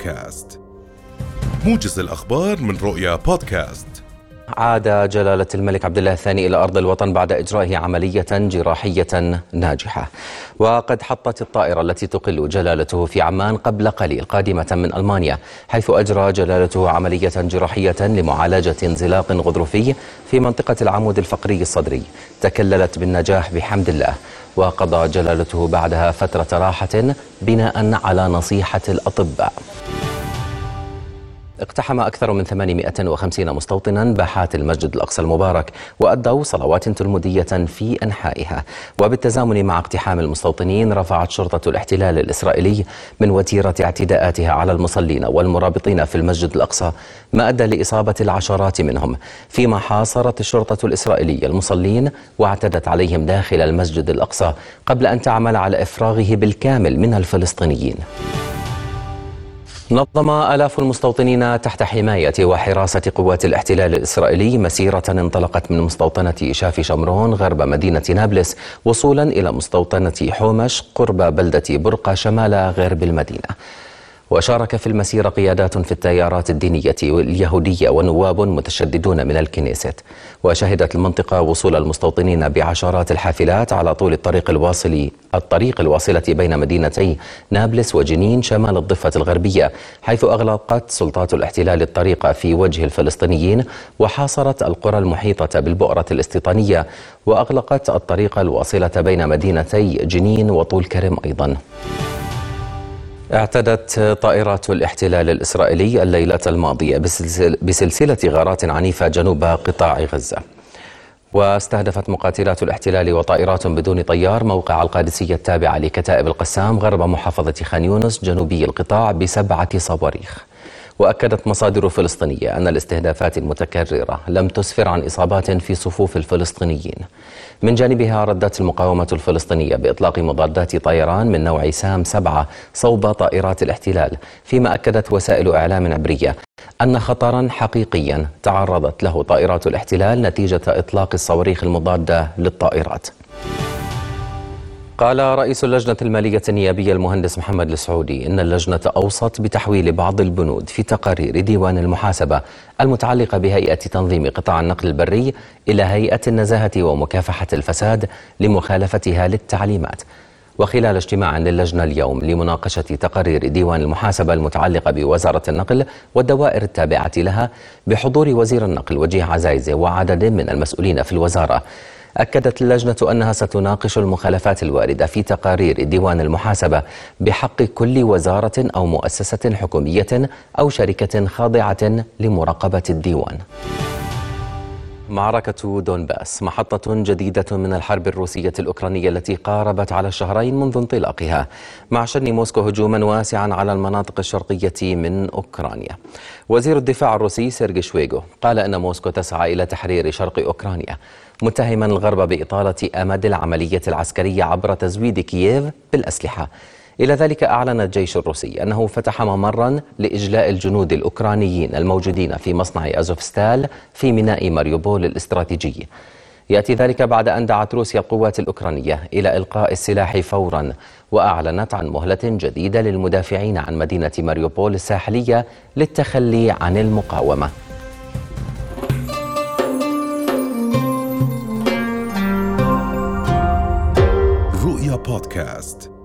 بودكاست. موجز الأخبار من رؤيا بودكاست. عاد جلالة الملك عبد الله الثاني إلى أرض الوطن بعد إجرائه عملية جراحية ناجحة. وقد حطت الطائرة التي تقل جلالته في عمان قبل قليل قادمة من ألمانيا حيث أجرى جلالته عملية جراحية لمعالجة انزلاق غضروفي في منطقة العمود الفقري الصدري. تكللت بالنجاح بحمد الله. وقضى جلالته بعدها فترة راحة بناء على نصيحة الأطباء. اقتحم أكثر من 850 مستوطنا باحات المسجد الأقصى المبارك وأدوا صلوات تلمودية في أنحائها. وبالتزامن مع اقتحام المستوطنين رفعت شرطة الاحتلال الإسرائيلي من وتيرة اعتداءاتها على المصلين والمرابطين في المسجد الأقصى ما أدى لإصابة العشرات منهم. فيما حاصرت الشرطة الإسرائيلية المصلين واعتدت عليهم داخل المسجد الأقصى قبل أن تعمل على إفراغه بالكامل من الفلسطينيين. نظم آلاف المستوطنين تحت حماية وحراسة قوات الاحتلال الإسرائيلي مسيرة انطلقت من مستوطنة شافي شمرون غرب مدينة نابلس وصولا إلى مستوطنة حومش قرب بلدة برقة شمال غرب المدينة. وشارك في المسيرة قيادات في التيارات الدينية واليهودية ونواب متشددون من الكنيست. وشهدت المنطقة وصول المستوطنين بعشرات الحافلات على طول الطريق الواصل الطريق الواصلة بين مدينتي نابلس وجنين شمال الضفة الغربية حيث أغلقت سلطات الاحتلال الطريق في وجه الفلسطينيين وحاصرت القرى المحيطة بالبؤرة الاستيطانية وأغلقت الطريق الواصلة بين مدينتي جنين وطول كرم أيضاً. اعتدت طائرات الاحتلال الإسرائيلي الليلة الماضية بسلسلة غارات عنيفة جنوب قطاع غزة. واستهدفت مقاتلات الاحتلال وطائرات بدون طيار موقع القادسية التابعة لكتائب القسام غرب محافظة خان يونس جنوبي القطاع بسبعة صواريخ. وأكدت مصادر فلسطينية أن الاستهدافات المتكررة لم تسفر عن إصابات في صفوف الفلسطينيين. من جانبها ردت المقاومة الفلسطينية بإطلاق مضادات طيران من نوع سام سبعة صوب طائرات الاحتلال فيما أكدت وسائل إعلام عبرية أن خطرا حقيقيا تعرضت له طائرات الاحتلال نتيجة إطلاق الصواريخ المضادة للطائرات. قال رئيس اللجنة المالية النيابية المهندس محمد السعودي إن اللجنة أوصت بتحويل بعض البنود في تقارير ديوان المحاسبة المتعلقة بهيئة تنظيم قطاع النقل البري إلى هيئة النزاهة ومكافحة الفساد لمخالفتها للتعليمات. وخلال اجتماع للجنة اليوم لمناقشة تقارير ديوان المحاسبة المتعلقة بوزارة النقل والدوائر التابعة لها بحضور وزير النقل وجيه عزايزة وعدد من المسؤولين في الوزارة. أكدت اللجنة أنها ستناقش المخالفات الواردة في تقارير ديوان المحاسبة بحق كل وزارة أو مؤسسة حكومية أو شركة خاضعة لمراقبة الديوان. معركة دونباس محطة جديدة من الحرب الروسية الأوكرانية التي قاربت على الشهرين منذ انطلاقها مع شن موسكو هجوما واسعا على المناطق الشرقية من أوكرانيا. وزير الدفاع الروسي سيرجي شويغو قال أن موسكو تسعى إلى تحرير شرق أوكرانيا متهما الغرب بإطالة أمد العملية العسكرية عبر تزويد كييف بالأسلحة. إلى ذلك أعلن الجيش الروسي أنه فتح ممرا لإجلاء الجنود الأوكرانيين الموجودين في مصنع أزوفستال في ميناء ماريوبول الاستراتيجي. يأتي ذلك بعد أن دعت روسيا القوات الأوكرانية إلى إلقاء السلاح فورا وأعلنت عن مهلة جديدة للمدافعين عن مدينة ماريوبول الساحلية للتخلي عن المقاومة. رؤيا بودكاست.